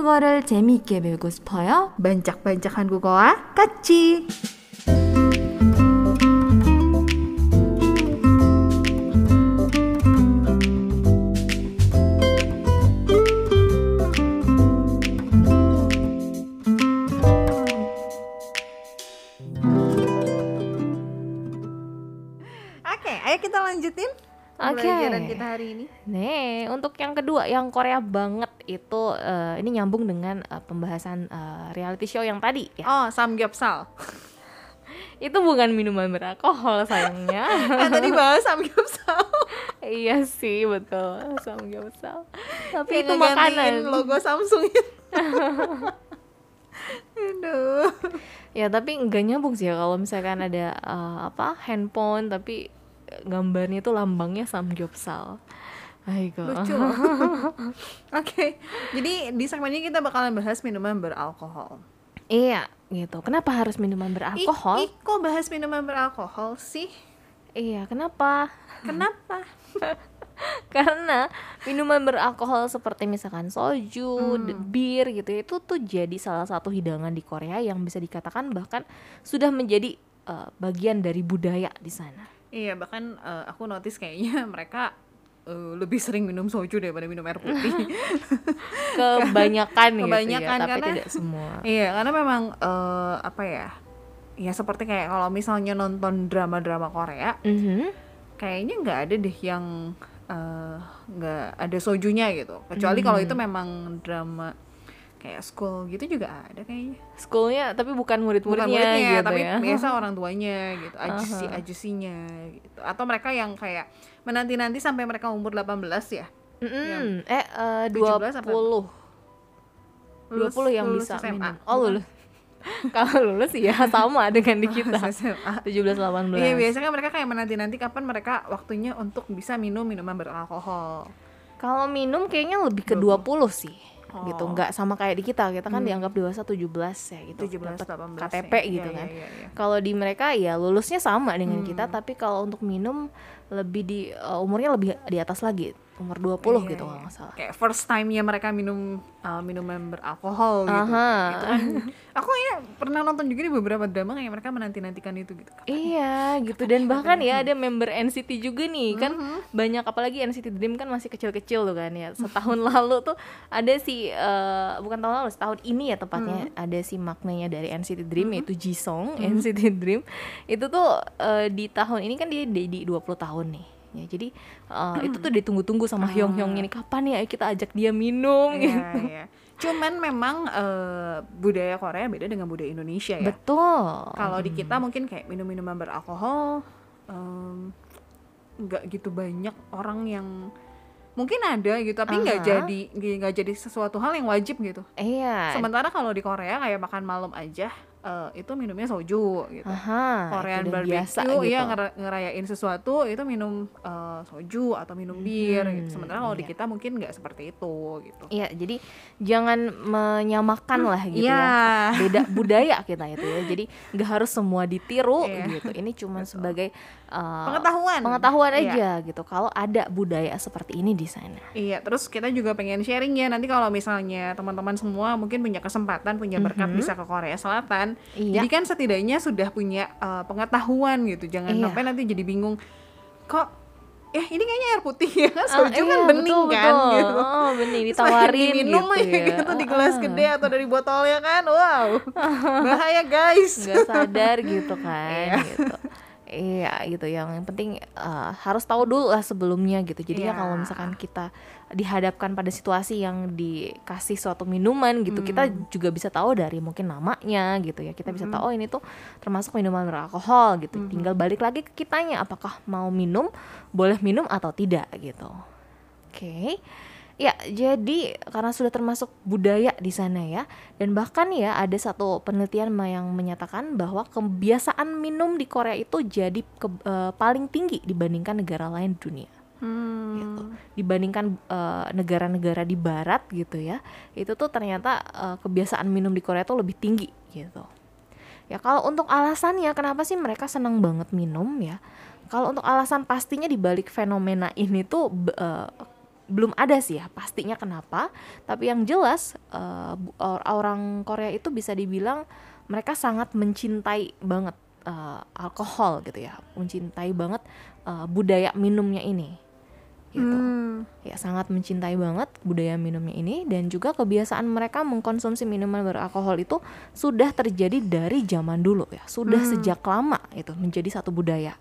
한국어를 재미있게 배우고 싶어요? 반짝반짝 한국어와 같이. Oke. pembelajaran kita hari ini. 네, untuk yang kedua yang Korea banget itu eh, ini nyambung dengan eh, pembahasan eh, reality show yang tadi ya. Oh, samgyeopsal. Itu bukan minuman beralkohol sayangnya. kan tadi bahas samgyeopsal. iya sih, betul. Samgyeopsal. Tapi itu makanan. logo Samsung itu. Aduh. Ya, tapi enggak nyambung sih ya kalau misalkan ada eh, apa handphone tapi gambarnya itu lambangnya samgyeopsal. Aiko. Lucu. Oke. Jadi di segmen ini kita bakalan bahas minuman beralkohol. Iya, gitu. Kenapa harus minuman beralkohol? Ih, kok bahas minuman beralkohol sih? Iya, kenapa? Kenapa? Karena minuman beralkohol seperti misalkan soju, Hmm. bir gitu itu tuh jadi salah satu hidangan di Korea yang bisa dikatakan bahkan sudah menjadi eh, bagian dari budaya di sana. Iya, bahkan eh, aku notice kayaknya mereka eh, lebih sering minum soju daripada minum air putih. Kebanyakan, gitu Kebanyakan, ya, tapi karena- tidak semua. iya, karena memang eh, apa ya? Ya seperti kayak kalau misalnya nonton drama-drama Korea, Mhm. kayaknya nggak ada deh yang nggak ada sojunya gitu. Kecuali kalau itu memang drama kayak school gitu juga ada kayaknya. Schoolnya tapi bukan bukan murid-muridnya muridnya gitu tapi ya. biasa orang tuanya gitu ajusi ajusinya gitu atau mereka yang kayak menanti nanti sampai mereka umur 18 ya Mm-mm. Eh, eh 17 apa? 20. 20 20 yang lulus bisa SMA. minum. Oh, lulus. Kalau lulus ya sama dengan di kita. SMA 17 18. iya biasanya mereka kayak menanti nanti kapan mereka waktunya untuk bisa minum minuman beralkohol Kalau minum kayaknya lebih ke 20 sih. Gitu, Oh. nggak sama kayak di kita. Kita kan dianggap dewasa 17 ya gitu. 17 Dapet 18 KTP ya. gitu Iya, kan. iya, iya, iya. Kalau di mereka ya lulusnya sama dengan kita, Hmm. tapi kalau untuk minum lebih di uh, umurnya lebih di atas lagi, umur 20 Iya, gitu kalau nggak salah. kayak first time-nya mereka minum uh, minuman beralkohol gitu Aha. Gitu kan. aku kayaknya pernah nonton juga di beberapa drama kayak mereka menanti-nantikan itu gitu Iya gitu dan bahkan ya ada member NCT juga nih kan Mm-hmm. banyak apalagi NCT Dream kan masih kecil-kecil tuh kan ya setahun lalu tuh ada si eh, bukan tahun lalu setahun ini ya tepatnya Mm-hmm. ada si maknanya dari NCT Dream yaitu Jisung NCT Dream itu tuh eh, di tahun ini kan dia di, di 20 tahun nih ya jadi eh, itu tuh ditunggu-tunggu sama Hyung Hyung ini kapan ya kita ajak dia minum gitu. Ah. Iya, iya. Cuman memang eh, budaya Korea beda dengan budaya Indonesia ya. betul Kalau di kita mungkin kayak minum-minuman beralkohol em, nggak gitu banyak orang yang mungkin ada gitu tapi nggak jadi nggak jadi sesuatu hal yang wajib gitu. iya Sementara kalau di Korea kayak makan malam aja eh, itu minumnya soju gitu. Aha, Korean barbecue biasa ya gitu. ngera- ngerayain sesuatu itu minum eh, soju atau minum bir Hmm, gitu. Sementara kalau di iya. kita mungkin nggak seperti itu gitu. Iya, jadi jangan menyamakan lah gitu Iya. ya. Beda budaya kita itu ya. Jadi nggak harus semua ditiru Iya. gitu. Ini cuma sebagai uh, Pengetahuan. pengetahuan Iya. aja gitu. Kalau ada budaya seperti ini di sana. Iya, terus kita juga pengen sharing ya nanti kalau misalnya teman-teman semua mungkin punya kesempatan, punya berkat bisa ke Korea Selatan. Mhm. Iya. Jadi kan setidaknya sudah punya uh, pengetahuan gitu. Jangan Iya. sampai nanti jadi bingung kok eh ini kayaknya air putih ya kan Ah, soju iya, kan bening betul, kan betul. gitu. Oh, bening ditawarin diminum gitu ya. gitu di gelas Ah. gede atau dari botolnya kan. Wow. Bahaya guys. nggak sadar gitu kan Iya. gitu iya gitu yang penting uh, harus tahu dulu lah sebelumnya gitu jadi ya Iya. kalau misalkan kita dihadapkan pada situasi yang dikasih suatu minuman gitu kita Hmm. juga bisa tahu dari mungkin namanya gitu ya kita bisa Hmm. tahu oh ini tuh termasuk minuman beralkohol gitu tinggal balik lagi ke kitanya apakah mau minum boleh minum atau tidak gitu oke Ya, jadi karena sudah termasuk budaya di sana ya, dan bahkan ya ada satu penelitian yang menyatakan bahwa kebiasaan minum di Korea itu jadi ke- eh, paling tinggi dibandingkan negara lain di dunia. Hmm. Gitu. Dibandingkan eh, negara-negara di Barat gitu ya, itu tuh ternyata eh, kebiasaan minum di Korea tuh lebih tinggi gitu. Ya kalau untuk alasannya kenapa sih mereka senang banget minum ya? Kalau untuk alasan pastinya dibalik fenomena ini tuh eh, belum ada sih ya pastinya kenapa tapi yang jelas uh, orang Korea itu bisa dibilang mereka sangat mencintai banget uh, alkohol gitu ya mencintai banget uh, budaya minumnya ini gitu. Hmm. ya sangat mencintai banget budaya minumnya ini dan juga kebiasaan mereka mengkonsumsi minuman beralkohol itu sudah terjadi dari zaman dulu ya. Sudah hmm. sejak lama itu menjadi satu budaya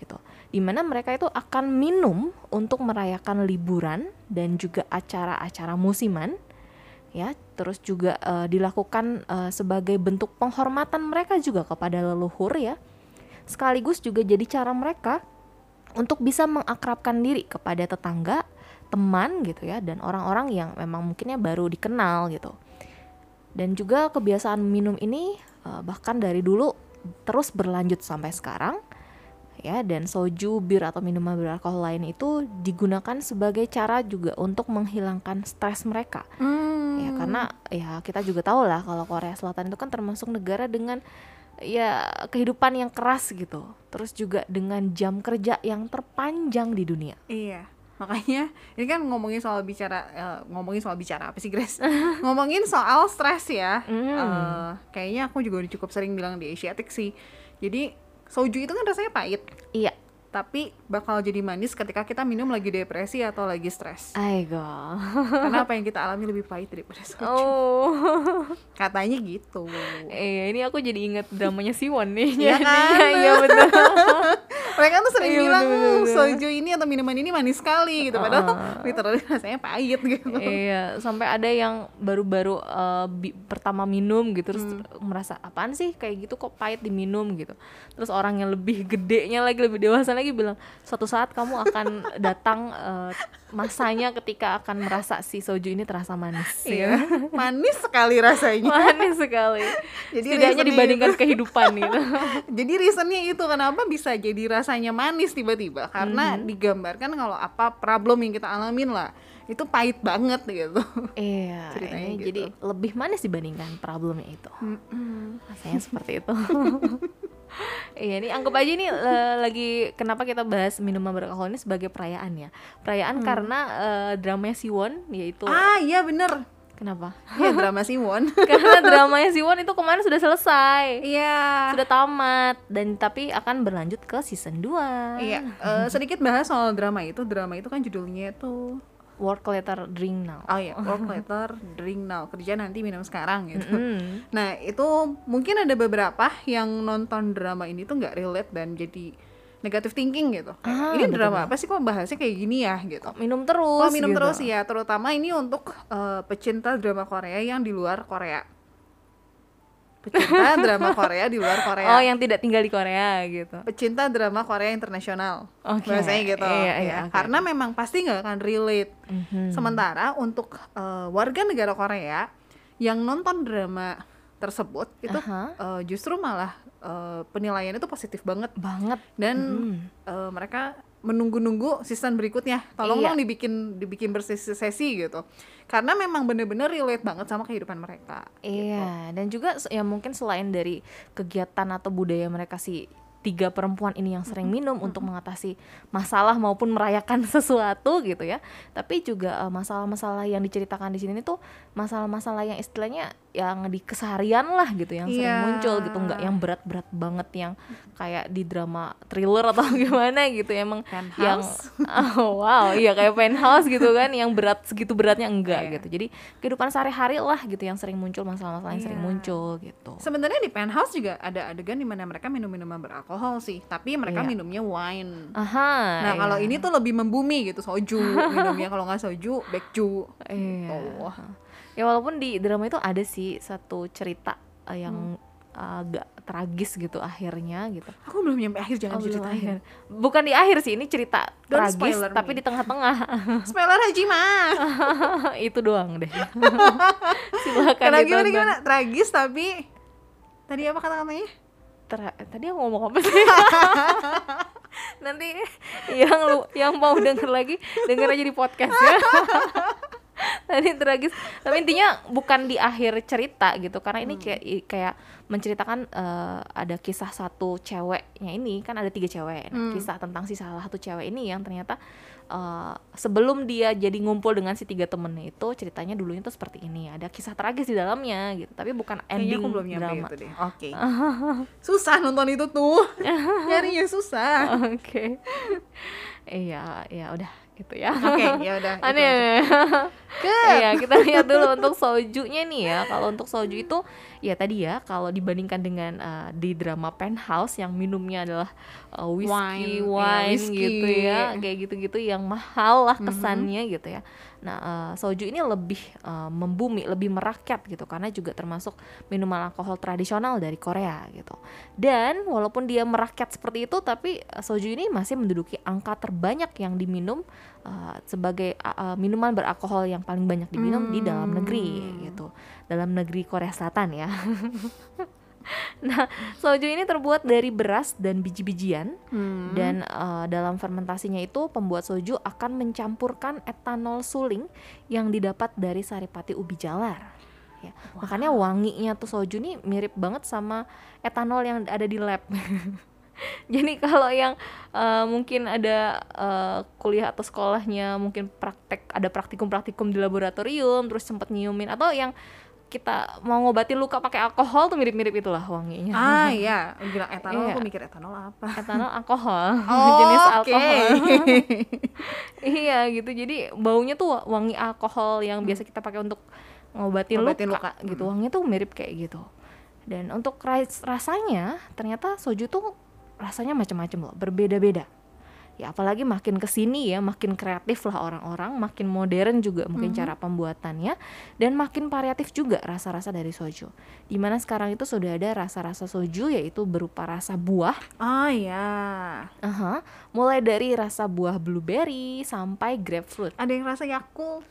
gitu. Di mana mereka itu akan minum untuk merayakan liburan dan juga acara-acara musiman ya. Terus juga uh, dilakukan uh, sebagai bentuk penghormatan mereka juga kepada leluhur ya. Sekaligus juga jadi cara mereka untuk bisa mengakrabkan diri kepada tetangga teman gitu ya dan orang-orang yang memang mungkinnya baru dikenal gitu dan juga kebiasaan minum ini uh, bahkan dari dulu terus berlanjut sampai sekarang ya dan soju, bir atau minuman beralkohol lain itu digunakan sebagai cara juga untuk menghilangkan stres mereka. Hmm. Ya karena ya kita juga tahu lah kalau Korea Selatan itu kan termasuk negara dengan ya kehidupan yang keras gitu. Terus juga dengan jam kerja yang terpanjang di dunia. Iya. Makanya ini kan ngomongin soal bicara uh, ngomongin soal bicara apa sih Grace? ngomongin soal stres ya. Mm. Uh, kayaknya aku juga udah cukup sering bilang di Asiatic sih. Jadi soju itu kan rasanya pahit iya tapi bakal jadi manis ketika kita minum lagi depresi atau lagi stres. Aigo. Karena apa yang kita alami lebih pahit daripada soju. Oh. Katanya gitu. Eh, ini aku jadi inget dramanya Siwon nih. Iya kan? Iya betul. Mereka tuh sering iya, bilang betul, betul, betul. soju ini atau minuman ini manis sekali gitu, padahal uh, literally rasanya pahit gitu. Iya, sampai ada yang baru-baru uh, pertama minum gitu terus hmm. merasa apaan sih kayak gitu kok pahit diminum gitu. Terus orang yang lebih gedenya lagi lebih dewasa lagi bilang suatu saat kamu akan datang uh, masanya ketika akan merasa si soju ini terasa manis iya. ya. manis sekali rasanya manis sekali jadi tidaknya dibandingkan itu. kehidupan gitu jadi reasonnya itu kenapa bisa jadi rasanya manis tiba-tiba karena mm-hmm. digambarkan kalau apa problem yang kita alamin lah itu pahit banget gitu iya ceritanya gitu. jadi lebih manis dibandingkan problemnya itu mm-hmm. rasanya seperti itu iya ini anggap aja ini uh, lagi kenapa kita bahas minuman beralkohol ini sebagai perayaan ya perayaan hmm. karena uh, dramanya Siwon yaitu ah iya bener Kenapa? Ya drama Siwon. Karena dramanya Siwon itu kemarin sudah selesai. Iya. Sudah tamat dan tapi akan berlanjut ke season 2. Iya. Uh, sedikit bahas soal drama itu. Drama itu kan judulnya itu work later drink now. Oh ya work later drink now. Kerja nanti minum sekarang gitu. Mm -hmm. nah itu mungkin ada beberapa yang nonton drama ini tuh nggak relate dan jadi negative thinking gitu. Ah, ini betul drama apa sih? Kok bahasnya kayak gini ya? gitu. Minum terus oh minum gitu. terus? Ya terutama ini untuk uh, pecinta drama Korea yang di luar Korea pecinta drama Korea di luar Korea. Oh, yang tidak tinggal di Korea gitu. Pecinta drama Korea internasional. Okay. Bahasanya gitu. Iya, iya, ya. okay. Karena memang pasti nggak akan relate. Mm-hmm. Sementara untuk uh, warga negara Korea yang nonton drama tersebut itu uh-huh. uh, justru malah uh, penilaiannya itu positif banget. Banget. Dan mm-hmm. uh, mereka menunggu-nunggu season berikutnya. Tolong iya. dong dibikin dibikin bersesi-sesi gitu. Karena memang bener-bener relate banget sama kehidupan mereka. Iya, gitu. dan juga ya mungkin selain dari kegiatan atau budaya mereka sih tiga perempuan ini yang sering minum mm -hmm. untuk mengatasi masalah maupun merayakan sesuatu gitu ya tapi juga eh, masalah-masalah uh, yang diceritakan di sini tuh masalah-masalah yang istilahnya yang di keseharian lah gitu yang sering yeah. muncul gitu nggak yang berat-berat banget yang kayak di drama thriller atau gimana gitu emang penthouse. yang oh, wow iya kayak penthouse gitu kan yang berat segitu beratnya enggak yeah. gitu jadi kehidupan sehari-hari lah gitu yang sering muncul masalah-masalah yang yeah. sering iya. muncul gitu sebenarnya di penthouse juga ada adegan di mana mereka minum minuman beralkohol sih tapi mereka yeah. minumnya wine Aha, nah yeah. kalau ini tuh lebih membumi gitu soju minumnya kalau nggak soju bekju yeah. gitu ya walaupun di drama itu ada sih satu cerita uh, yang hmm. agak tragis gitu akhirnya gitu. Aku belum nyampe akhir jangan oh, cerita akhir. Bukan di akhir sih ini cerita Don't tragis tapi me. di tengah-tengah. spoiler Haji mah. itu doang deh. Silakan Karena gimana gimana tragis tapi tadi apa kata-katanya? Tra tadi aku ngomong apa sih? Nanti yang lu yang mau denger lagi denger aja di podcast ya tadi tragis. Tapi intinya bukan di akhir cerita gitu karena ini kayak kayak menceritakan uh, ada kisah satu ceweknya ini kan ada tiga cewek. Nah, hmm. kisah tentang si salah satu cewek ini yang ternyata uh, sebelum dia jadi ngumpul dengan si tiga temennya itu ceritanya dulunya tuh seperti ini ada kisah tragis di dalamnya gitu tapi bukan ending aku belum drama. oke. Okay. susah nonton itu tuh. Nyarinya susah. Oke. Okay. iya ya udah gitu ya. Oke, okay, ya udah. Aneh. Iya, kita lihat dulu untuk sojunya nih ya. Kalau untuk soju itu ya tadi ya, kalau dibandingkan dengan uh, di drama Penthouse yang minumnya adalah uh, whiskey, wine, wine ya, whiskey. gitu ya, kayak gitu-gitu yang mahal lah mhm. kesannya mm -hmm. gitu ya. Nah, uh, soju ini lebih uh, membumi, lebih merakyat gitu karena juga termasuk minuman alkohol tradisional dari Korea gitu. Dan walaupun dia merakyat seperti itu, tapi uh, soju ini masih menduduki angka terbanyak yang diminum uh, sebagai uh, minuman beralkohol yang paling banyak diminum hmm. di dalam negeri gitu. Dalam negeri Korea Selatan ya. Nah, soju ini terbuat dari beras dan biji-bijian hmm. dan uh, dalam fermentasinya itu pembuat soju akan mencampurkan etanol suling yang didapat dari saripati ubi jalar. Ya, wow. makanya wanginya tuh soju nih mirip banget sama etanol yang ada di lab. Jadi kalau yang uh, mungkin ada uh, kuliah atau sekolahnya mungkin praktek ada praktikum-praktikum di laboratorium terus sempat nyiumin atau yang kita mau ngobatin luka pakai alkohol tuh mirip-mirip itulah wanginya. Ah iya, bilang etanol iya. aku mikir etanol apa? Etanol alkohol, oh, jenis okay. alkohol. iya gitu. Jadi baunya tuh wangi alkohol yang biasa kita pakai untuk ngobatin, ngobatin luka, luka gitu. Wanginya tuh mirip kayak gitu. Dan untuk rasanya ternyata soju tuh rasanya macam-macam loh, berbeda-beda ya apalagi makin ke sini ya makin kreatif lah orang-orang makin modern juga mungkin mm -hmm. cara pembuatannya dan makin variatif juga rasa-rasa dari soju. Di mana sekarang itu sudah ada rasa-rasa soju yaitu berupa rasa buah. Oh ya uh -huh. mulai dari rasa buah blueberry sampai grapefruit. Ada yang rasa yakult.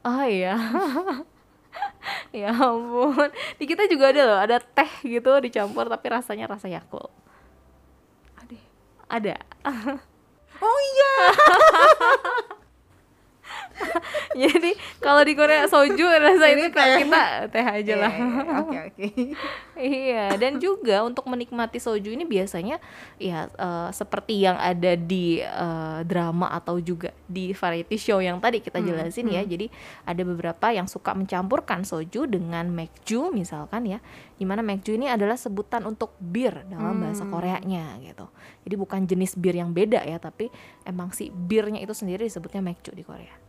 Oh iya. Ya ampun. Di kita juga ada loh ada teh gitu dicampur tapi rasanya rasa yakult. Ada. Ada oh iya jadi kalau di Korea soju rasa ini kayak kita teh aja lah. oke oke. Iya dan juga untuk menikmati soju ini biasanya ya uh, seperti yang ada di uh, drama atau juga di variety show yang tadi kita hmm, jelasin ya. hmm, ya jadi ada beberapa yang suka mencampurkan soju dengan mekju misalkan ya. Di mana mekju ini adalah sebutan untuk bir dalam bahasa hmm. Koreanya gitu. Jadi bukan jenis bir yang beda ya tapi emang si birnya itu sendiri disebutnya mekju di Korea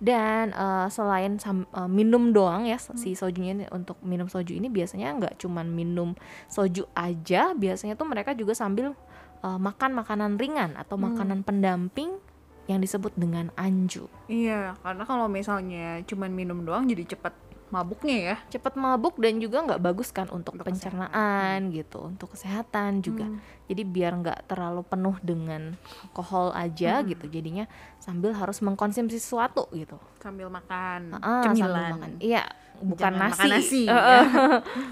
dan uh, selain sam, uh, minum doang ya hmm. si sojunya ini, untuk minum soju ini biasanya nggak cuman minum soju aja biasanya tuh mereka juga sambil uh, makan makanan ringan atau hmm. makanan pendamping yang disebut dengan anju iya karena kalau misalnya cuman minum doang jadi cepat mabuknya ya. Cepat mabuk dan juga nggak bagus kan untuk, untuk pencernaan kesehatan. gitu untuk kesehatan juga. Hmm. jadi biar nggak terlalu penuh dengan alkohol aja hmm. gitu. Jadinya sambil harus mengkonsumsi sesuatu gitu. Sambil makan uh, sambil makan. Iya bukan Jangan nasi, nasi uh, ya.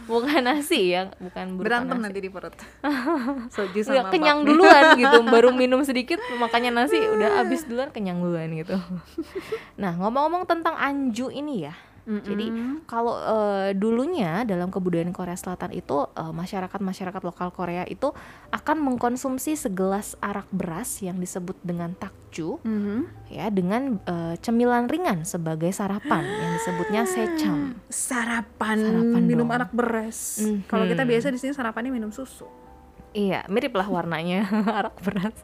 bukan nasi ya bukan berantem nasi. nanti di perut. Soju sama kenyang duluan gitu. Baru minum sedikit makanya nasi udah habis duluan kenyang duluan gitu. Nah ngomong-ngomong tentang anju ini ya Mm-hmm. Jadi kalau uh, dulunya dalam kebudayaan Korea Selatan itu uh, masyarakat-masyarakat lokal Korea itu akan mengkonsumsi segelas arak beras yang disebut dengan takju, mm-hmm. ya dengan uh, cemilan ringan sebagai sarapan yang disebutnya secam. Sarapan, sarapan minum dong. arak beras. Mm-hmm. Kalau kita biasa di sini sarapannya minum susu. Iya, mirip lah warnanya arak beras.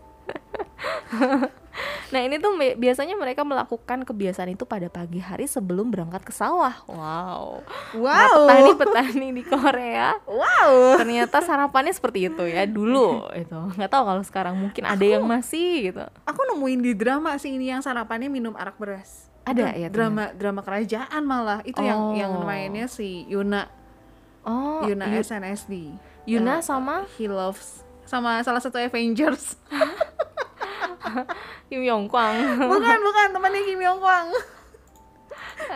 Nah ini tuh biasanya mereka melakukan kebiasaan itu pada pagi hari sebelum berangkat ke sawah. Wow. Wow. Nah, petani-petani di Korea. Wow. Ternyata sarapannya seperti itu ya dulu itu. Nggak tahu kalau sekarang mungkin ada yang masih gitu. Aku nemuin di drama sih ini yang sarapannya minum arak beras. Ada ya drama ternyata. drama kerajaan malah itu oh. yang yang mainnya si Yuna. Oh. Yuna SNSD. Yuna uh, sama He Loves sama salah satu Avengers. Kim Yong Kwang. Bukan bukan temannya Kim Yong Kwang.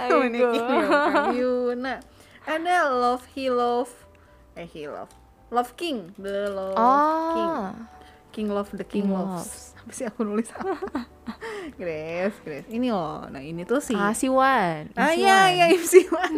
Temannya Kim Yong Kwang. Yuna. Ada Love He Love eh He Love. Love King the Love oh. King. King Love the King, King Loves. Apa sih aku nulis? Apa Grace, Grace. Ini loh. Nah, ini tuh si Ah, Siwan. Ah iya iya Siwan.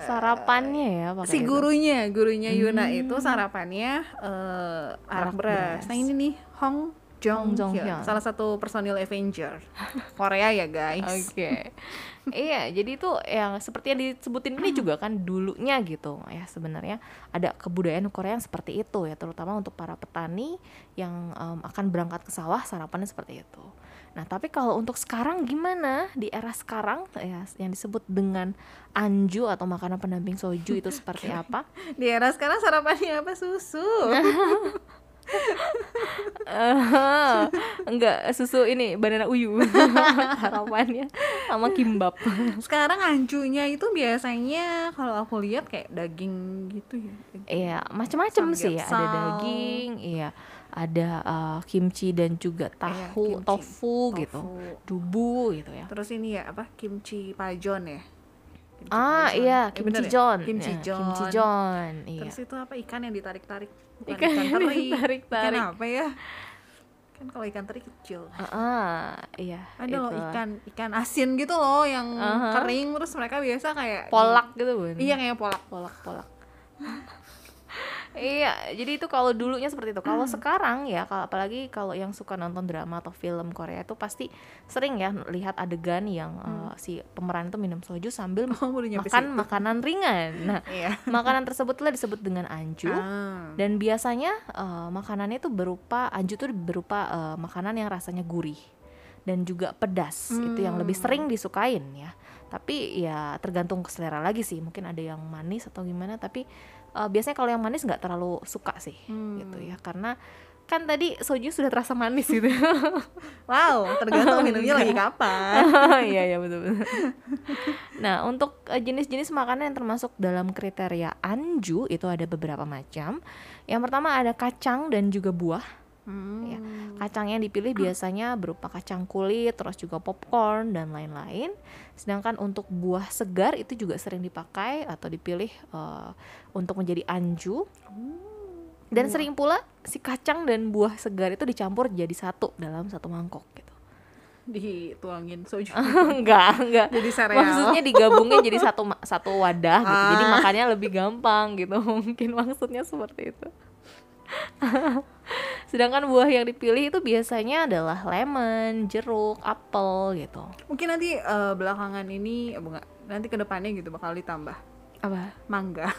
Sarapannya ya pakai si itu. gurunya, gurunya Yuna Hmm. itu sarapannya eh arak Arak beras. beras. Nah, ini nih Hong Jong, Jong Hyun, salah satu personil Avenger Korea ya guys. Oke. iya, jadi itu yang seperti yang disebutin ini juga kan dulunya gitu ya sebenarnya ada kebudayaan Korea yang seperti itu ya, terutama untuk para petani yang em, akan berangkat ke sawah sarapannya seperti itu. Nah, tapi kalau untuk sekarang gimana? Di era sekarang ya yang disebut dengan anju atau makanan pendamping soju itu seperti apa? Di era sekarang sarapannya apa susu? Eh, enggak susu ini banana uyu harapannya sama kimbab sekarang anjunya itu biasanya kalau aku lihat kayak daging gitu ya. iya macam-macam sih ya ada daging iya ada eh, kimchi dan juga tahu kimchi. tofu, gitu Tofu. dubu gitu ya Terus ini ya apa? Kimchi pajon ya. Kimchi ah pajon. iya Eh, bener kimchi ya? jon Kimchi Ya, jon. kimchi jon iya Terus itu apa ikan yang ditarik-tarik? Bukan Ikan ikan, yang teri. ditarik-tarik. Ikan apa ya? Kan kalau ikan teri kecil. Ah, ah, iya Ada loh ikan ikan asin gitu loh yang Aha. kering terus mereka biasa kayak polak gitu bun Iya kayak polak. polak polak iya jadi itu kalau dulunya seperti itu. Kalau sekarang ya kalau apalagi kalau yang suka nonton drama atau film Korea itu pasti sering ya lihat adegan yang eh, si pemeran itu minum soju sambil Oh, makan makanan ringan. Nah Iya. makanan tersebutlah disebut dengan anju. Ah. dan biasanya eh, makanannya itu berupa anju itu berupa eh, makanan yang rasanya gurih dan juga pedas. Itu yang lebih sering disukain ya. Tapi ya tergantung selera lagi sih. Mungkin ada yang manis atau gimana tapi eh, biasanya kalau yang manis nggak terlalu suka sih gitu ya. Karena kan tadi soju sudah terasa manis gitu. Wow, tergantung minumnya lagi kapan. iya iya betul betul. Nah untuk eh, jenis-jenis makanan yang termasuk dalam kriteria anju itu ada beberapa macam. Yang pertama ada kacang dan juga buah Hmm. ya. Kacang yang dipilih biasanya berupa kacang kulit, terus juga popcorn dan lain-lain. Sedangkan untuk buah segar itu juga sering dipakai atau dipilih eh, untuk menjadi anju. Dan sering pula si kacang dan buah segar itu dicampur jadi satu dalam satu mangkok gitu. Dituangin soju. enggak, enggak. Jadi sereal. Maksudnya digabungin jadi satu satu wadah gitu. Jadi Ah. makannya lebih gampang gitu. Mungkin maksudnya seperti itu. Sedangkan buah yang dipilih itu biasanya adalah lemon, jeruk, apel gitu. Mungkin nanti eh, belakangan ini eh, bunga nanti ke depannya gitu bakal ditambah Apa? mangga.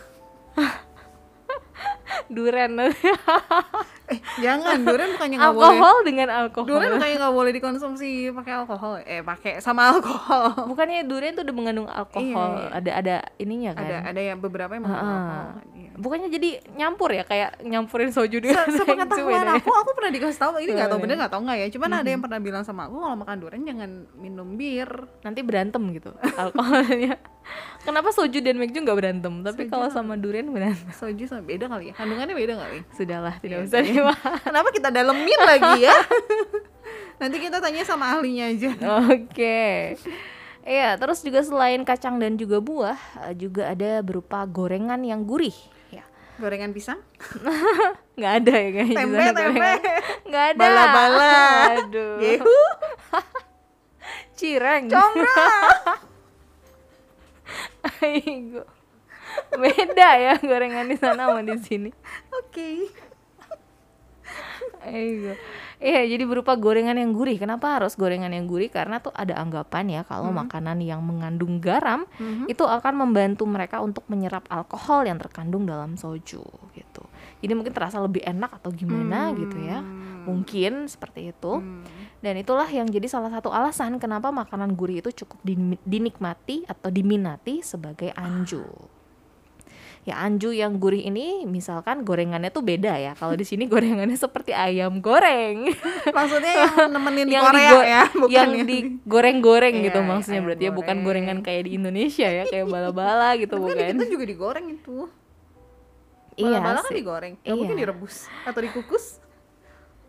Duren. Eh jangan, durian bukannya nggak boleh. alkohol dengan alkohol. Durian bukannya nggak boleh dikonsumsi pakai alkohol. Eh pakai sama alkohol. Bukannya durian tuh udah mengandung alkohol. Iya, iya. Ada ada ininya kan. Ada ada yang beberapa yang mengandung Ah. alkohol. iya. Bukannya jadi nyampur ya kayak nyampurin soju dengan Se- sepengetahuan bedanya. aku aku pernah dikasih tahu ini nggak tahu bener nggak tahu nggak ya cuman ada yang pernah bilang sama aku kalau makan durian jangan minum bir nanti berantem gitu alkoholnya. Kenapa soju dan meju nggak berantem? Tapi Soju kalau sama- durian berantem. soju sama beda kali ya kandungannya beda kali Sudahlah, tidak Iya usah sih. dibahas. kenapa kita dalemin lagi ya nanti kita tanya sama ahlinya aja Oke. Iya, terus juga selain kacang dan juga buah, eh, juga ada berupa gorengan yang gurih. Ya. gorengan pisang Nggak ada ya kayaknya tempe tempe gorengan. Nggak ada. Bala-bala. Aduh. gehu Cireng. combro Aigo. Beda ya gorengan di sana sama di sini. oke Aigo. Iya, jadi berupa gorengan yang gurih. Kenapa harus gorengan yang gurih? Karena tuh ada anggapan ya kalau makanan yang mengandung garam itu akan membantu mereka untuk menyerap alkohol yang terkandung dalam soju gitu. Jadi mungkin terasa lebih enak atau gimana gitu ya. Mungkin seperti itu. Dan itulah yang jadi salah satu alasan kenapa makanan gurih itu cukup din- dinikmati atau diminati sebagai anju. Ya anju yang gurih ini misalkan gorengannya tuh beda ya. Kalau di sini gorengannya seperti ayam goreng. maksudnya yang nemenin di yang Korea digo- ya bukan yang digoreng-goreng gitu iya, maksudnya berarti ya bukan goreng. gorengan kayak di Indonesia ya kayak bala-bala gitu Tapi kan bukan. kita juga digoreng itu Iya bala-bala kan digoreng nggak mungkin Iya. direbus atau dikukus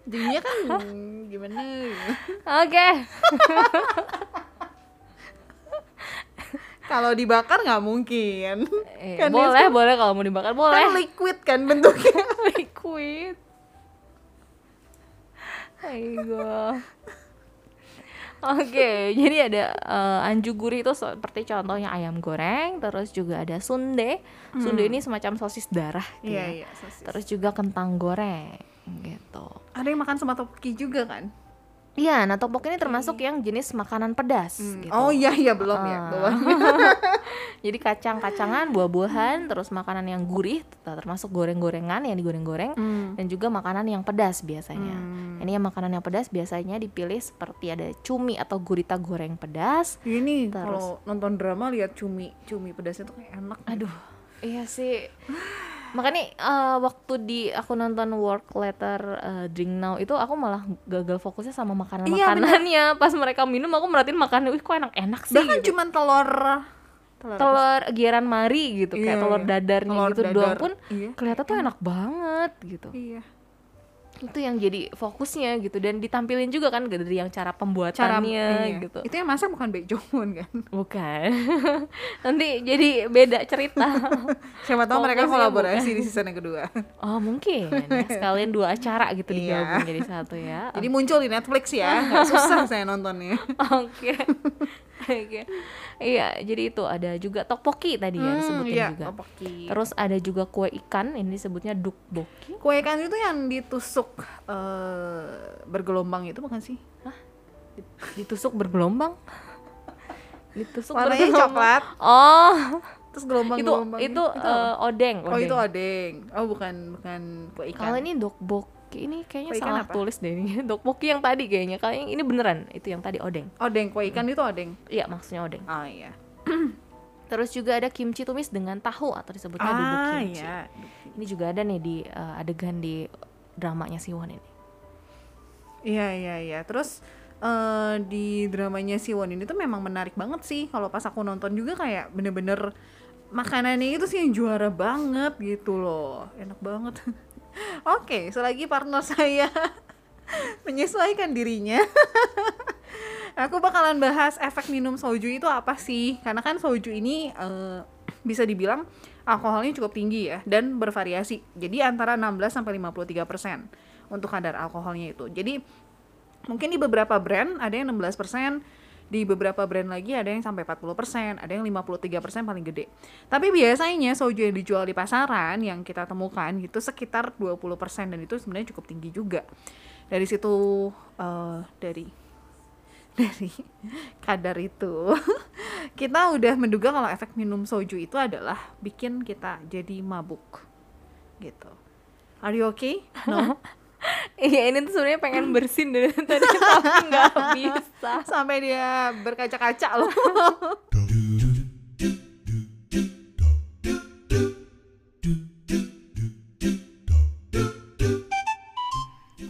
jadinya kan gimana. Oke. kalau dibakar nggak mungkin Eh, Kan boleh, boleh kalau mau dibakar boleh. kan liquid kan bentuknya liquid. Ayo. Oke, jadi ada uh, anju gurih itu seperti contohnya ayam goreng, terus juga ada sunde. Hmm. Sunde ini semacam sosis darah. Iya, ya. iya, sosis. Terus juga kentang goreng gitu. Ada yang makan sama topoki juga kan? Iya, nah topok ini termasuk yang jenis makanan pedas. Hmm. Gitu. Oh iya iya belum uh. ya, belum. Jadi kacang-kacangan, buah-buahan, terus makanan yang gurih, termasuk goreng-gorengan yang digoreng-goreng, hmm. dan juga makanan yang pedas biasanya. Hmm. Ini yang makanan yang pedas biasanya dipilih seperti ada cumi atau gurita goreng pedas. Ini kalau nonton drama lihat cumi, cumi pedasnya tuh kayak enak. Aduh, iya sih. Makanya uh, waktu di aku nonton work letter uh, drink now itu aku malah gagal fokusnya sama makanan makanannya iya, pas mereka minum aku merhatiin makannya wih kok enak enak sih bahkan gitu. cuma telur telur, telur giran mari gitu iya, kayak telur iya. dadarnya telur gitu dadar. doang pun iya. kelihatan tuh enak banget gitu iya itu yang jadi fokusnya gitu. Dan ditampilin juga kan dari yang cara pembuatannya cara, iya. gitu. Itu yang masak bukan Baek Jongwon kan? Bukan. Nanti jadi beda cerita. Siapa tahu mereka kolaborasi bukan. di season yang kedua. Oh mungkin. Ya, sekalian dua acara gitu iya. digabung jadi satu ya. Jadi muncul di Netflix ya. Nggak susah saya nontonnya. Oke. okay. Oke. Iya, jadi itu ada juga tteokbokki tadi ya hmm, disebutin iya, juga. Tteokbokki. Terus ada juga kue ikan, ini disebutnya dukboki. Kue ikan itu yang ditusuk uh, bergelombang itu bukan sih? Hah? Ditusuk bergelombang? ditusuk Warnanya bergelombang. coklat. Oh. Terus gelombang-gelombang. Itu, itu, itu uh, odeng, odeng. Oh, itu odeng. Oh, bukan bukan kue ikan. Kalau ini dokbok ini kayaknya kue salah apa? tulis deh ini. Dokboki yang tadi kayaknya. Kayaknya ini beneran itu yang tadi odeng. Odeng kue ikan itu odeng? Iya maksudnya odeng. Oh iya. Terus juga ada kimchi tumis dengan tahu atau disebutnya ah, bubuk kimchi. iya. ini juga ada nih di uh, adegan di dramanya Siwon ini. Iya iya iya. Terus uh, di dramanya Siwon ini tuh memang menarik banget sih. Kalau pas aku nonton juga kayak bener-bener makanannya itu sih yang juara banget gitu loh enak banget Oke, selagi partner saya menyesuaikan dirinya, aku bakalan bahas efek minum soju itu apa sih? Karena kan soju ini uh, bisa dibilang alkoholnya cukup tinggi ya dan bervariasi. Jadi antara 16 sampai 53 persen untuk kadar alkoholnya itu. Jadi mungkin di beberapa brand ada yang 16 persen, di beberapa brand lagi ada yang sampai 40%, ada yang 53% paling gede. Tapi biasanya soju yang dijual di pasaran yang kita temukan gitu sekitar 20% dan itu sebenarnya cukup tinggi juga. Dari situ uh, dari dari kadar itu kita udah menduga kalau efek minum soju itu adalah bikin kita jadi mabuk gitu. Are you okay? No. Iya ini tuh sebenarnya pengen bersin dari tadi tapi nggak bisa sampai dia berkaca-kaca loh.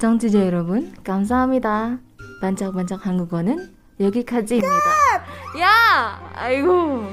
청취자 여러분, 감사합니다. 반짝반짝 한국어는 여기까지입니다. 야! 아이고.